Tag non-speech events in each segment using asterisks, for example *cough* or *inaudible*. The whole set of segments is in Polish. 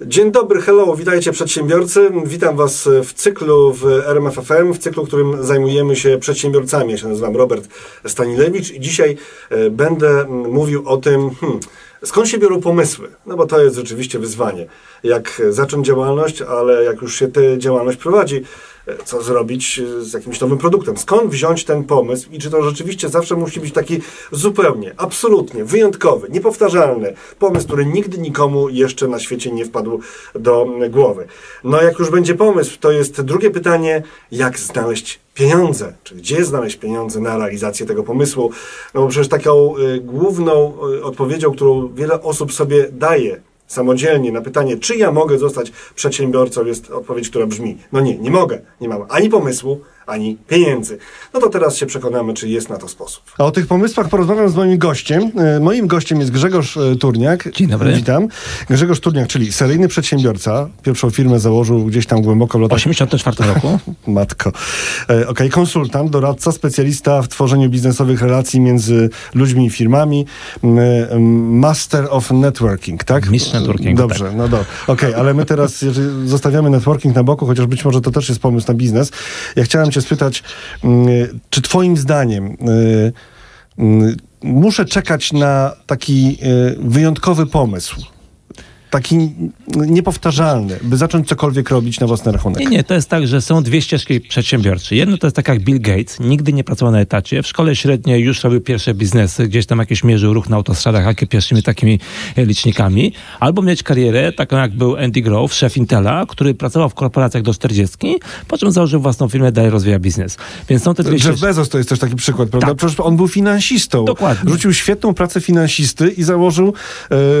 Dzień dobry, hello, witajcie przedsiębiorcy. Witam Was w cyklu w RMFFM, w cyklu, którym zajmujemy się przedsiębiorcami. Ja się nazywam Robert Stanilewicz i dzisiaj e, będę mówił o tym, hmm, skąd się biorą pomysły. No bo to jest rzeczywiście wyzwanie. Jak zacząć działalność, ale jak już się tę działalność prowadzi, co zrobić z jakimś nowym produktem. Skąd wziąć ten pomysł i czy to rzeczywiście zawsze musi być taki zupełnie, absolutnie wyjątkowy, niepowtarzalny pomysł, który nigdy nikomu jeszcze na świecie nie wpadł do głowy. No jak już będzie pomysł, to jest drugie pytanie, jak znaleźć pieniądze, czy gdzie znaleźć pieniądze na realizację tego pomysłu. No bo przecież taką y, główną y, odpowiedzią, którą wiele osób sobie daje samodzielnie na pytanie, czy ja mogę zostać przedsiębiorcą, jest odpowiedź, która brzmi: No nie, nie mogę, nie mam ani pomysłu, ani pieniędzy. No to teraz się przekonamy, czy jest na to sposób. A o tych pomysłach porozmawiam z moim gościem. E, moim gościem jest Grzegorz e, Turniak. Dzień dobry. Witam. Grzegorz Turniak, czyli seryjny przedsiębiorca. Pierwszą firmę założył gdzieś tam głęboko w latach... 84 *laughs* roku. Matko. E, ok, konsultant, doradca, specjalista w tworzeniu biznesowych relacji między ludźmi i firmami. Master of networking, tak? Mistrz networking. Dobrze, tak. no dobrze. Okej, okay, ale my teraz zostawiamy networking na boku, chociaż być może to też jest pomysł na biznes. Ja chciałem cię spytać, mm, czy twoim zdaniem y, mm, muszę czekać na taki y, wyjątkowy pomysł? Taki niepowtarzalny, by zacząć cokolwiek robić na własny rachunek. Nie, nie, to jest tak, że są dwie ścieżki przedsiębiorcze. Jedno to jest tak jak Bill Gates, nigdy nie pracował na etacie, w szkole średniej już robił pierwsze biznesy, gdzieś tam jakieś mierzył ruch na autostradach, jakie pierwszymi takimi e, licznikami, albo mieć karierę taką jak był Andy Grove, szef Intela, który pracował w korporacjach do 40, po czym założył własną firmę, dalej rozwija biznes. Więc są te dwie Jeff Bezos to jest też taki przykład, prawda? Tak. Przecież on był finansistą. Dokładnie. Rzucił świetną pracę finansisty i założył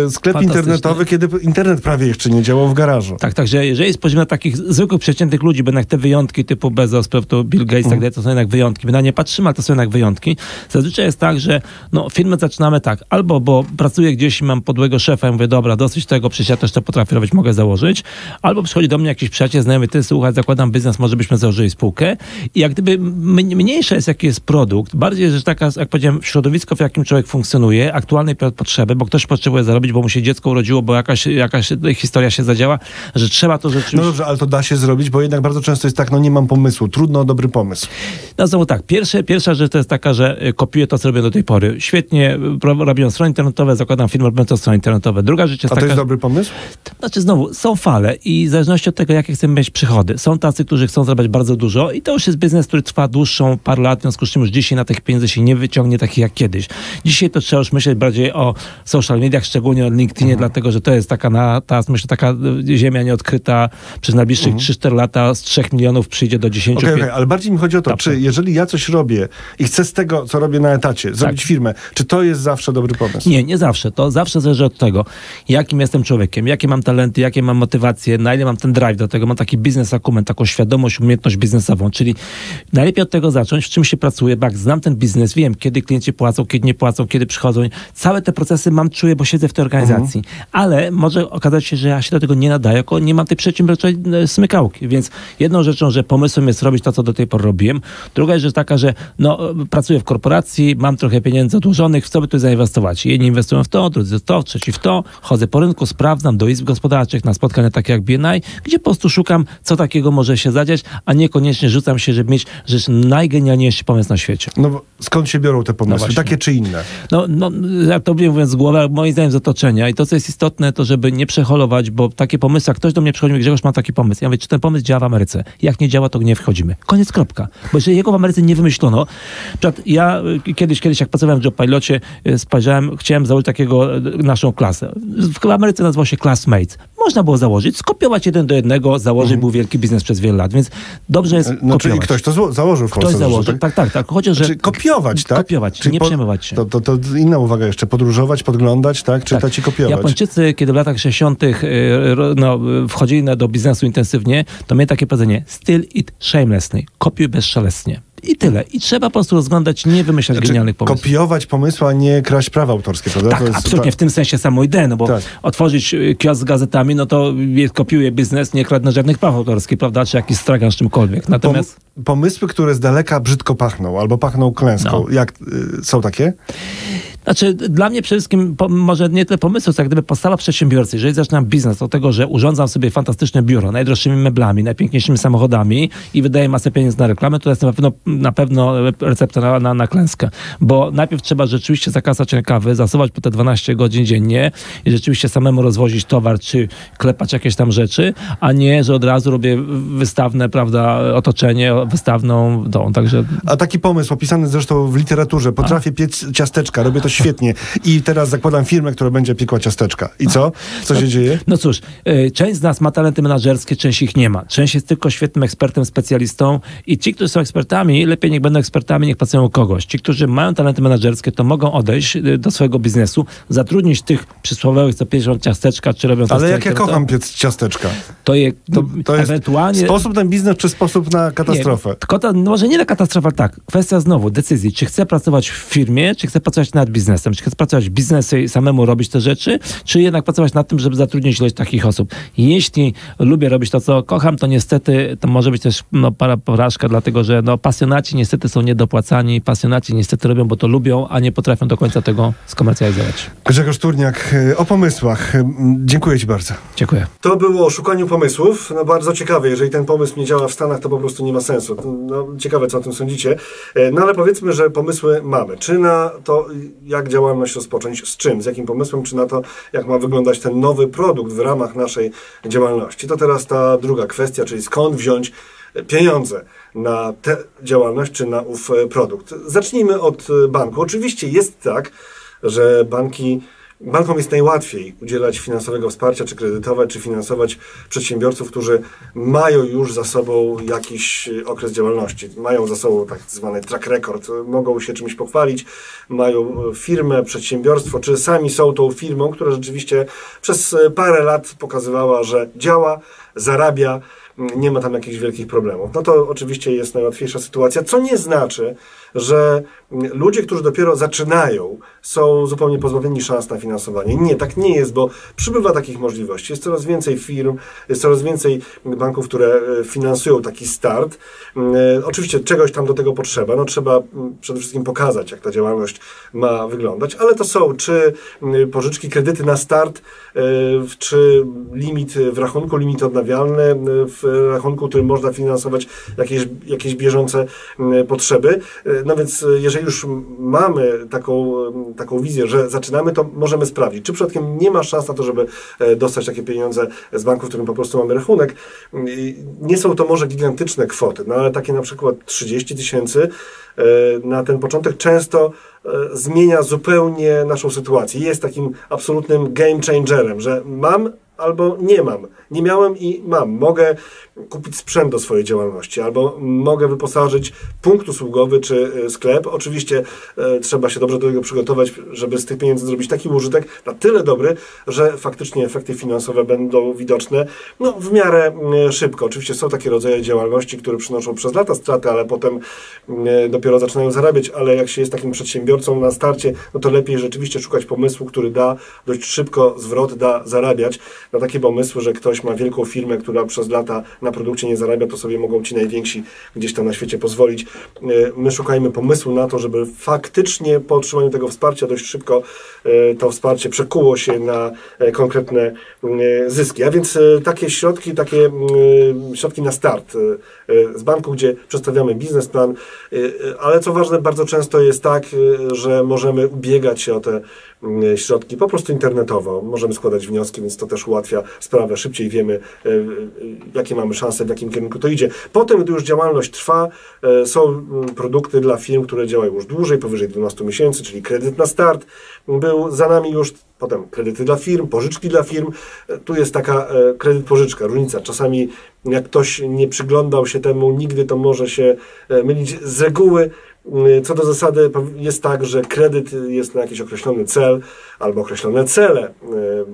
e, sklep internetowy, kiedy internet prawie jeszcze nie działał w garażu. Tak, także jeżeli spojrzymy na takich zwykłych, przeciętnych ludzi, bo jednak te wyjątki typu Bezos, to Bill Gates, tak mhm. dalej, to są jednak wyjątki. My na nie patrzymy, ale to są jednak wyjątki. Zazwyczaj jest tak, że no, firmę zaczynamy tak, albo bo pracuję gdzieś i mam podłego szefa i mówię, dobra, dosyć tego, przecież ja też to potrafię robić, mogę założyć. Albo przychodzi do mnie jakiś przyjaciel, znajomy, ty słuchaj, zakładam biznes, może byśmy założyli spółkę. I jak gdyby mniejsza jest, jaki jest produkt, bardziej, że taka, jak powiedziałem, środowisko, w jakim człowiek funkcjonuje, aktualnej potrzeby, bo ktoś potrzebuje zarobić, bo mu się dziecko urodziło, bo jakaś, jakaś historia się zadziała, że trzeba to rzeczywiście... No dobrze, ale to da się zrobić, bo jednak bardzo często jest tak, no nie mam pomysłu, trudno o dobry pomysł. No znowu tak, pierwsze, pierwsza rzecz to jest taka, że y, kopiuję to, co robię do tej pory. Świetnie y, robią strony internetowe, zakładam firmę robiącą strony internetowe. Druga rzecz jest A taka... to jest dobry pomysł? Znaczy znowu, są fale i w zależności od tego, jakie chcemy mieć przychody. Są tacy, którzy chcą zarabiać bardzo dużo i to już jest biznes, który trwa dłuższą parę lat, w związku z czym już dzisiaj na tych pieniędzy się nie wyciągnie takich jak kiedyś. Dzisiaj to trzeba już myśleć bardziej o social mediach, szczególnie o LinkedInie, mhm. dlatego, że to jest taka na, ta, myślę, taka ziemia nieodkryta przez najbliższych mhm. 3-4 lata z 3 milionów przyjdzie do 10 okay, okay, ale bardziej mi chodzi o to, czy jeżeli ja coś robię i chcę z tego, co robię na etacie, zrobić tak. firmę, czy to jest zawsze dobry pomysł? Nie, nie zawsze. To zawsze zależy od tego, jakim jestem człowiekiem, jakie mam talenty, jakie mam motywacje, na ile mam ten drive do tego, mam taki biznes akument, taką świadomość, umiejętność biznesową, czyli najlepiej od tego zacząć, w czym się pracuje, bo jak znam ten biznes, wiem, kiedy klienci płacą, kiedy nie płacą, kiedy przychodzą. Całe te procesy mam, czuję, bo siedzę w tej organizacji. Mhm. Ale może okazać się, że ja się do tego nie nadaję, jako nie mam tej przedsiębiorczej e, smykałki. Więc jedną rzeczą, że pomysłem jest robić to, co do tej pory robiłem. Druga rzecz taka, że no, pracuję w korporacji, mam trochę pieniędzy odłożonych, w co by tu zainwestować? Jedni inwestują w to, drudzy w to, trzeci w to. Chodzę po rynku, sprawdzam do izb gospodarczych, na spotkania takie jak BNI, gdzie po prostu szukam, co takiego może się zadziać, a niekoniecznie rzucam się, żeby mieć rzecz najgenialniejszy pomysł na świecie. No skąd się biorą te pomysły? No takie czy inne? No, no ja to mówiąc z głowy, moim zdaniem z otoczenia. I to, co jest istotne, to żeby nie przeholować, bo takie pomysły, jak ktoś do mnie przychodzi i Grzegorz, mam taki pomysł. Ja mówię, czy ten pomysł działa w Ameryce? Jak nie działa, to nie wchodzimy. Koniec, kropka. Bo jeżeli jego w Ameryce nie wymyślono, przykład ja y, kiedyś, kiedyś jak pracowałem w JobPilocie, y, spojrzałem, chciałem założyć takiego, y, naszą klasę. W Ameryce nazywał się Classmates. Można było założyć, skopiować jeden do jednego, założyć, mhm. był wielki biznes przez wiele lat, więc dobrze jest no, Czyli ktoś to założył w Ktoś założył, tak, tak, tak. Chociaż, że... Znaczy kopiować, tak? Kopiować, czyli nie po, przejmować się. To, to, to, inna uwaga jeszcze, podróżować, podglądać, tak? Czytać tak. i kopiować. Japończycy, kiedy w latach 60 no, wchodzili do biznesu intensywnie, to mieli takie powiedzenie still it shamelessly, kopiuj bezszelestnie. I tyle. I trzeba po prostu rozglądać, nie wymyślać znaczy, genialnych pomysłów. Kopiować pomysły, a nie kraść prawa autorskie, prawda? Tak, absolutnie, w tym sensie samą ideę, no bo tak. otworzyć y, kiosk z gazetami, no to kopiuje biznes, nie kradnę żadnych praw autorskich, prawda? Czy jakiś stragan z czymkolwiek. Natomiast... Pom pomysły, które z daleka brzydko pachną, albo pachną klęską, no. jak y, są takie? Znaczy, dla mnie przede wszystkim, po, może nie tyle pomysłu, co jak gdyby postawa przedsiębiorcy. Jeżeli zaczynam biznes od tego, że urządzam sobie fantastyczne biuro, najdroższymi meblami, najpiękniejszymi samochodami i wydaję masę pieniędzy na reklamę, to jest na pewno, na pewno recepta na, na, na klęskę. Bo najpierw trzeba rzeczywiście zakasać rękawy, zasuwać po te 12 godzin dziennie i rzeczywiście samemu rozwozić towar, czy klepać jakieś tam rzeczy, a nie, że od razu robię wystawne, prawda, otoczenie, wystawną tą, także... A taki pomysł opisany zresztą w literaturze, potrafię piec ciasteczka, robię to świetnie i teraz zakładam firmę, która będzie piekła ciasteczka. I co? Co się dzieje? No cóż, y, część z nas ma talenty menedżerskie, część ich nie ma. Część jest tylko świetnym ekspertem, specjalistą i ci, którzy są ekspertami, lepiej niech będą ekspertami, niech pracują u kogoś. Ci, którzy mają talenty menedżerskie, to mogą odejść y, do swojego biznesu, zatrudnić tych przysłowiowych, co pieczą ciasteczka, czy robią Ale jak ja kocham piec ciasteczka. To, je, to, to jest ewentualnie... sposób na biznes, czy sposób na katastrofę? Nie, tylko to, no może nie na katastrofę, tak. Kwestia znowu decyzji, czy chcę pracować w firmie, czy chcę pracować nad biznesem, czy chcę pracować w biznesie i samemu robić te rzeczy, czy jednak pracować nad tym, żeby zatrudnić ilość takich osób. Jeśli lubię robić to, co kocham, to niestety to może być też no, para porażka, dlatego że no, pasjonaci niestety są niedopłacani, pasjonaci niestety robią, bo to lubią, a nie potrafią do końca tego skomercjalizować. Grzegorz Turniak, o pomysłach. Dziękuję Ci bardzo. Dziękuję. To było o szukaniu pomysłów. No bardzo ciekawe. Jeżeli ten pomysł nie działa w Stanach, to po prostu nie ma sensu. No, ciekawe, co o tym sądzicie. E, no ale powiedzmy, że pomysły mamy. Czy na to, jak działalność rozpocząć, z czym, z jakim pomysłem, czy na to, jak ma wyglądać ten nowy produkt w ramach naszej działalności. To teraz ta druga kwestia, czyli skąd wziąć pieniądze na tę działalność, czy na ów produkt. Zacznijmy od banku. Oczywiście jest tak, że banki Bankom jest najłatwiej udzielać finansowego wsparcia, czy kredytować, czy finansować przedsiębiorców, którzy mają już za sobą jakiś okres działalności. Mają za sobą tak zwany track record, mogą się czymś pochwalić, mają firmę, przedsiębiorstwo, czy sami są tą firmą, która rzeczywiście przez parę lat pokazywała, że działa, zarabia, nie ma tam jakichś wielkich problemów. No to oczywiście jest najłatwiejsza sytuacja, co nie znaczy, że ludzie, którzy dopiero zaczynają, są zupełnie pozbawieni szans na finansowanie. Nie, tak nie jest, bo przybywa takich możliwości. Jest coraz więcej firm, jest coraz więcej banków, które e, finansują taki start. E, oczywiście czegoś tam do tego potrzeba. No, trzeba przede wszystkim pokazać, jak ta działalność ma wyglądać, ale to są czy pożyczki, kredyty na start, e, czy limit w rachunku, limit odnawialny w rachunku, którym można finansować jakieś, jakieś bieżące potrzeby. No więc e, jeżeli już mamy taką, taką wizję, że zaczynamy, to możemy sprawdzić, czy przypadkiem nie ma szans na to, żeby e, dostać takie pieniądze z banku, w którym po prostu mamy rachunek. Nie są to może gigantyczne kwoty, no ale takie na przykład 30 tysięcy e, na ten początek często zmienia zupełnie naszą sytuację. Jest takim absolutnym game changerem, że mam albo nie mam. Nie miałem i mam. Mogę kupić sprzęt do swojej działalności, albo mogę wyposażyć punkt usługowy czy e, sklep. Oczywiście e, trzeba się dobrze do tego przygotować, żeby z tych pieniędzy zrobić taki użytek na tyle dobry, że faktycznie efekty finansowe będą widoczne no, w miarę e, szybko. Oczywiście są takie rodzaje działalności, które przynoszą przez lata straty, ale potem dopiero zaczynają zarabiać, ale jak się jest takim przedsiębiorcą na starcie, no to lepiej rzeczywiście szukać pomysłu, który da dość szybko zwrot, da zarabiać. Na takie pomysły, że ktoś ma wielką firmę, która przez lata na produkcie nie zarabia, to sobie mogą ci najwięksi gdzieś tam na świecie pozwolić. E, my szukajmy pomysłu na to, żeby faktycznie po otrzymaniu tego wsparcia dość szybko e, to wsparcie przekuło się na e, konkretne zyski. A więc takie środki, takie środki na start z banku, gdzie przedstawiamy biznesplan, ale co ważne, bardzo często jest tak, że możemy ubiegać się o te środki po prostu internetowo. Możemy składać wnioski, więc to też ułatwia sprawę. Szybciej wiemy, e, e, jakie mamy szanse, w jakim kierunku to idzie. Potem, gdy już działalność trwa, są produkty dla firm, które działają już dłużej, powyżej 12 miesięcy, czyli kredyt na start. Był za nami już potem kredyty dla firm, pożyczki dla firm. Tu jest taka kredyt-pożyczka, różnica. Czasami jak ktoś nie przyglądał się temu, nigdy to może się mylić. Z reguły co do zasady jest tak, że kredyt jest na jakiś określony cel albo określone cele, y,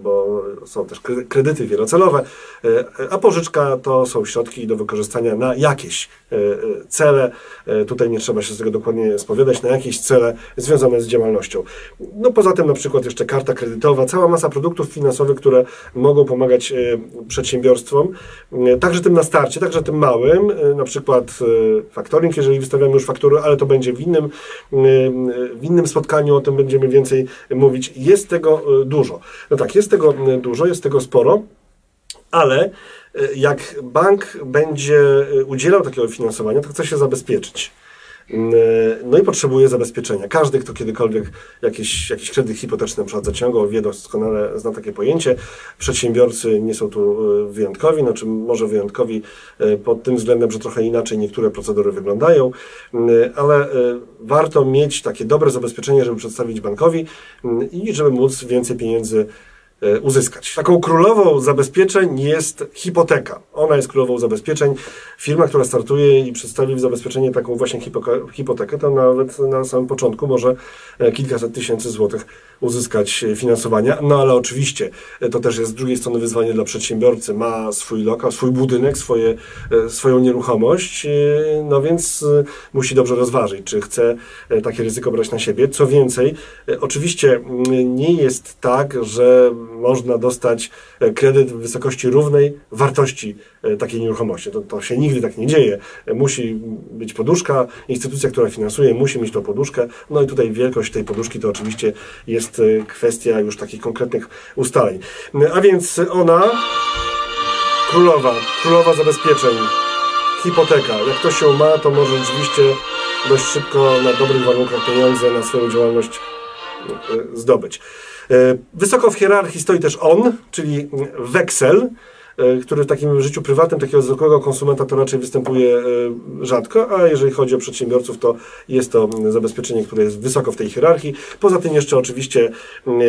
bo są też kredyty wielocelowe, y, a pożyczka to są środki do wykorzystania na jakieś cele. Tutaj nie trzeba się z tego dokładnie spowiadać, na jakieś cele związane z działalnością. No poza tym na przykład jeszcze karta kredytowa, cała masa produktów finansowych, które mogą pomagać przedsiębiorstwom, także tym na starcie, także tym małym, na przykład faktoring, jeżeli wystawiamy już faktury, ale to będzie będzie w innym, w innym spotkaniu, o tym będziemy więcej mówić. Jest tego dużo. No tak, jest tego dużo, jest tego sporo, ale jak bank będzie udzielał takiego finansowania, to chce się zabezpieczyć. Mm, no i potrzebuje zabezpieczenia. Każdy, kto kiedykolwiek jakiś, jakiś kredyt hipoteczny na przykład zaciągał, wie doskonale, zna takie pojęcie. Przedsiębiorcy nie są tu e, wyjątkowi, znaczy może wyjątkowi e, pod tym względem, że trochę inaczej niektóre procedury wyglądają, mm, ale e, warto mieć takie dobre zabezpieczenie, żeby przedstawić bankowi mm, i żeby móc więcej pieniędzy E, uzyskać. Taką królową zabezpieczeń jest hipoteka. Ona jest królową zabezpieczeń. Firma, która startuje i przedstawi w zabezpieczenie taką właśnie hipotekę, to nawet na samym początku może e, kilkaset tysięcy złotych uzyskać finansowania. No ale oczywiście e, to też jest z drugiej strony wyzwanie dla przedsiębiorcy. Ma swój lokal, swój budynek, swoje, swoją nieruchomość, no więc musi dobrze rozważyć, czy chce takie ryzyko brać na siebie. Co więcej, oczywiście nie jest tak, że można dostać e, kredyt w wysokości równej wartości e, takiej nieruchomości. To, to się nigdy tak nie dzieje. Musi być poduszka, instytucja, która finansuje, musi mieć tą poduszkę. No i tutaj wielkość tej poduszki to oczywiście jest e, kwestia już takich konkretnych ustaleń. A więc ona, królowa, królowa zabezpieczeń, hipoteka. Jak ktoś się ma, to może rzeczywiście dość szybko na dobrych warunkach pieniądze na swoją działalność zdobyć. E, wysoko w hierarchii stoi też on, czyli weksel, który w takim życiu prywatnym takiego zwykłego konsumenta to raczej występuje e, rzadko, a jeżeli chodzi o przedsiębiorców, to jest to zabezpieczenie, które jest wysoko w tej hierarchii. Poza tym jeszcze oczywiście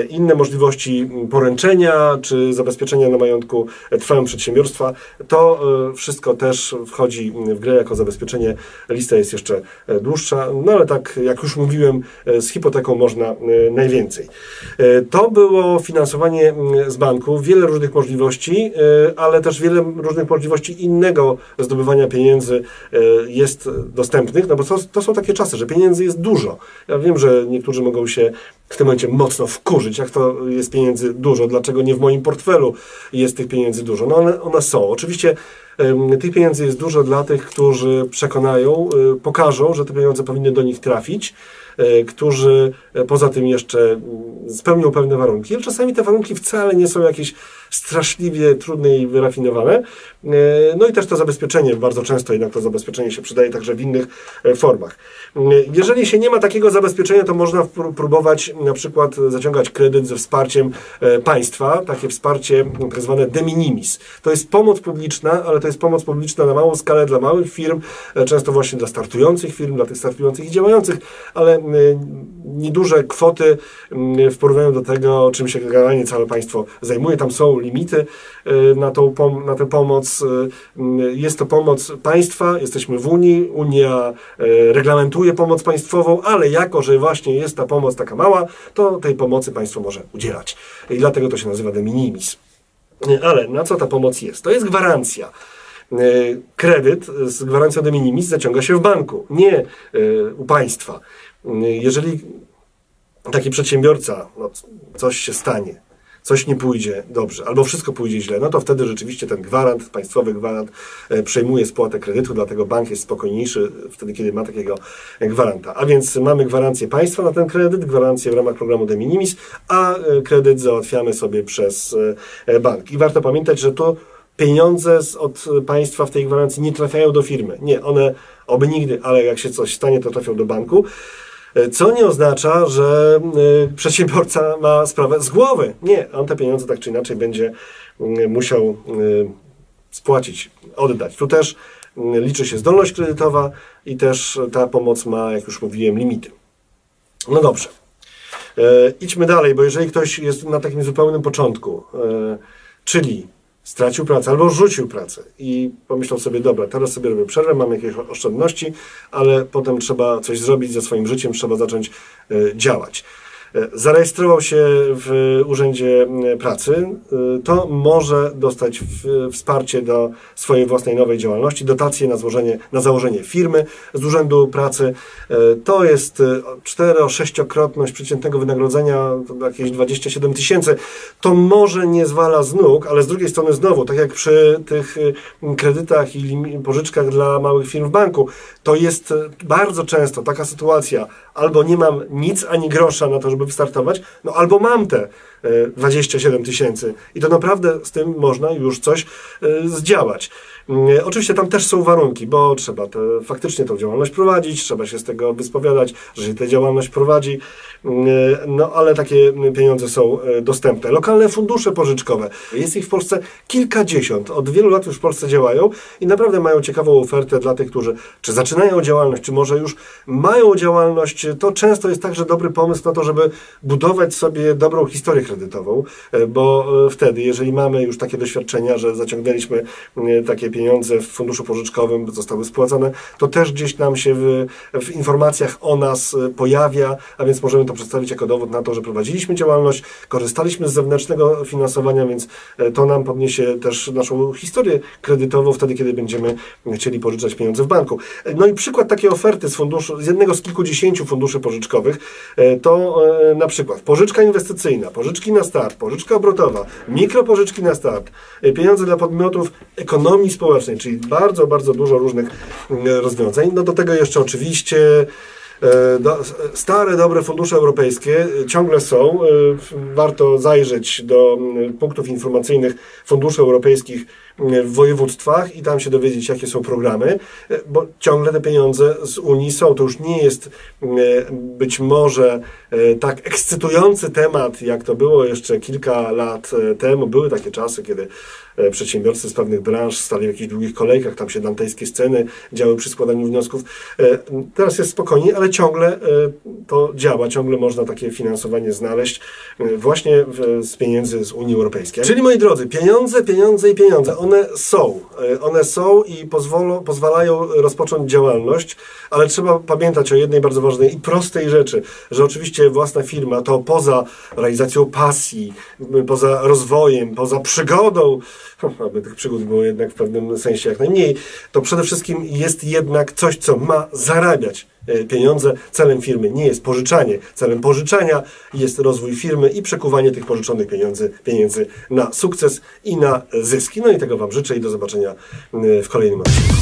inne możliwości poręczenia czy zabezpieczenia na majątku trwałym przedsiębiorstwa. To e, wszystko też wchodzi w grę jako zabezpieczenie. Lista jest jeszcze dłuższa, no ale tak jak już mówiłem, z hipoteką można najwięcej. To było finansowanie z banku, wiele różnych możliwości, ale też wiele różnych możliwości innego zdobywania pieniędzy e, jest dostępnych, no bo to, to są takie czasy, że pieniędzy jest dużo. Ja wiem, że niektórzy mogą się w tym momencie mocno wkurzyć, jak to jest pieniędzy dużo, dlaczego nie w moim portfelu jest tych pieniędzy dużo. No one, one są. Oczywiście tych pieniędzy jest dużo dla tych, którzy przekonają, e, pokażą, że te pieniądze powinny do nich trafić, którzy poza tym jeszcze mm, spełnią pewne warunki, ale czasami te warunki wcale nie są jakieś straszliwie trudne i wyrafinowane. E, no i też to zabezpieczenie, bardzo często jednak to zabezpieczenie się przydaje także w innych e, formach. E, jeżeli się nie ma takiego zabezpieczenia, to można próbować na przykład zaciągać kredyt ze wsparciem państwa, takie wsparcie tak zwane de minimis. To jest pomoc publiczna, ale to jest pomoc publiczna na małą skalę dla małych firm, często właśnie dla startujących firm, dla tych startujących i działających, ale nieduże kwoty w porównaniu do tego, czym się generalnie całe państwo zajmuje. Tam są limity y, na, tą, na tę pomoc. Y, y, jest to pomoc państwa, jesteśmy w Unii, Unia reglamentuje pomoc państwową, ale jako, że właśnie jest ta pomoc taka mała, to tej pomocy państwo może udzielać. I dlatego to się nazywa de minimis. Ale na co ta pomoc jest? To jest gwarancja kredyt z gwarancją de minimis zaciąga się w banku, nie u państwa. Jeżeli taki przedsiębiorca, no, coś się stanie, coś nie pójdzie dobrze, albo wszystko pójdzie źle, no to wtedy rzeczywiście ten gwarant, państwowy gwarant e, przejmuje spłatę kredytu, dlatego bank jest spokojniejszy wtedy, kiedy ma takiego gwaranta. A więc mamy gwarancję państwa na ten kredyt, gwarancję w ramach programu de minimis, a e, kredyt załatwiamy sobie przez e, bank. I warto pamiętać, że to pieniądze od państwa w tej gwarancji nie trafiają do firmy. Nie, one oby nigdy, ale jak się coś stanie, to trafią do banku. Co nie oznacza, że y, przedsiębiorca ma sprawę z głowy. Nie, on te pieniądze tak czy inaczej będzie y, musiał y, spłacić, oddać. Tu też liczy się zdolność kredytowa i też ta pomoc ma, jak już mówiłem, limity. No dobrze. Idźmy dalej, bo jeżeli ktoś jest na takim zupełnym początku, czyli stracił pracę albo rzucił pracę i pomyślał sobie, dobra, teraz sobie robię przerwę, mam jakieś oszczędności, ale potem trzeba coś zrobić ze swoim życiem, trzeba zacząć y, działać. Zarejestrował się w Urzędzie Pracy, to może dostać wsparcie do swojej własnej nowej działalności, dotacje na, złożenie, na założenie firmy z Urzędu Pracy. To jest 4-6-krotność przeciętnego wynagrodzenia, jakieś 27 tysięcy. To może nie zwala z nóg, ale z drugiej strony znowu, tak jak przy tych kredytach i pożyczkach dla małych firm w banku, to jest bardzo często taka sytuacja, albo nie mam nic ani grosza na to, żeby wystartować, no albo mam te 27 tysięcy i to naprawdę z tym można już coś e, zdziałać. Mm, oczywiście tam też są warunki, bo trzeba te, faktycznie tą działalność prowadzić, trzeba się z tego wyspowiadać, że się tę działalność prowadzi, mm, no ale takie pieniądze są e, dostępne. Lokalne fundusze pożyczkowe, jest ich w Polsce kilkadziesiąt, od wielu lat już w Polsce działają i naprawdę mają ciekawą ofertę dla tych, którzy czy zaczynają działalność, czy może już mają działalność. To często jest także dobry pomysł na to, żeby budować sobie dobrą historię kredytową, e, bo e, wtedy, jeżeli mamy już takie doświadczenia, że zaciągnęliśmy takie pieniądze w funduszu pożyczkowym zostały spłacone, to też gdzieś nam się w, w informacjach o nas e, pojawia, a więc możemy to przedstawić jako dowód na to, że prowadziliśmy działalność, korzystaliśmy z zewnętrznego finansowania, więc e, to nam podniesie też naszą historię kredytową wtedy, kiedy będziemy chcieli pożyczać pieniądze w banku. E, no i przykład takiej oferty z funduszu, z jednego z kilkudziesięciu funduszy pożyczkowych, to na przykład pożyczka inwestycyjna, pożyczki na start, pożyczka obrotowa, mikropożyczki na start, pieniądze dla podmiotów ekonomii społecznej, społecznej, czyli bardzo, bardzo dużo różnych mm, rozwiązań. No do tego jeszcze oczywiście e, do, stare, dobre fundusze europejskie ciągle są. E, warto zajrzeć do mm, punktów informacyjnych funduszy europejskich w województwach i tam się dowiedzieć, jakie są programy, e, bo ciągle te pieniądze z Unii są. To już nie jest e, być może e, tak ekscytujący temat, jak to było jeszcze kilka lat temu. Były takie czasy, kiedy przedsiębiorcy z pewnych branż stali w jakichś długich kolejkach, tam się dantejskie sceny działy przy składaniu wniosków. Teraz jest spokojniej, ale ciągle to działa, ciągle można takie finansowanie znaleźć właśnie z pieniędzy z Unii Europejskiej. Czyli moi drodzy, pieniądze, pieniądze i pieniądze one są. E, one są i pozwolą, pozwalają rozpocząć działalność, ale trzeba pamiętać o jednej bardzo ważnej i prostej rzeczy, że oczywiście własna firma to poza realizacją pasji, poza rozwojem, poza przygodą, *laughs* aby tych przygód było jednak w pewnym sensie jak najmniej, to przede wszystkim jest jednak coś, co ma zarabiać pieniądze. Celem firmy nie jest pożyczanie. Celem pożyczania jest rozwój firmy i przekuwanie tych pożyczonych pieniędzy, pieniędzy na sukces i na zyski. No i tego Wam życzę i do zobaczenia e, w kolejnym odcinku.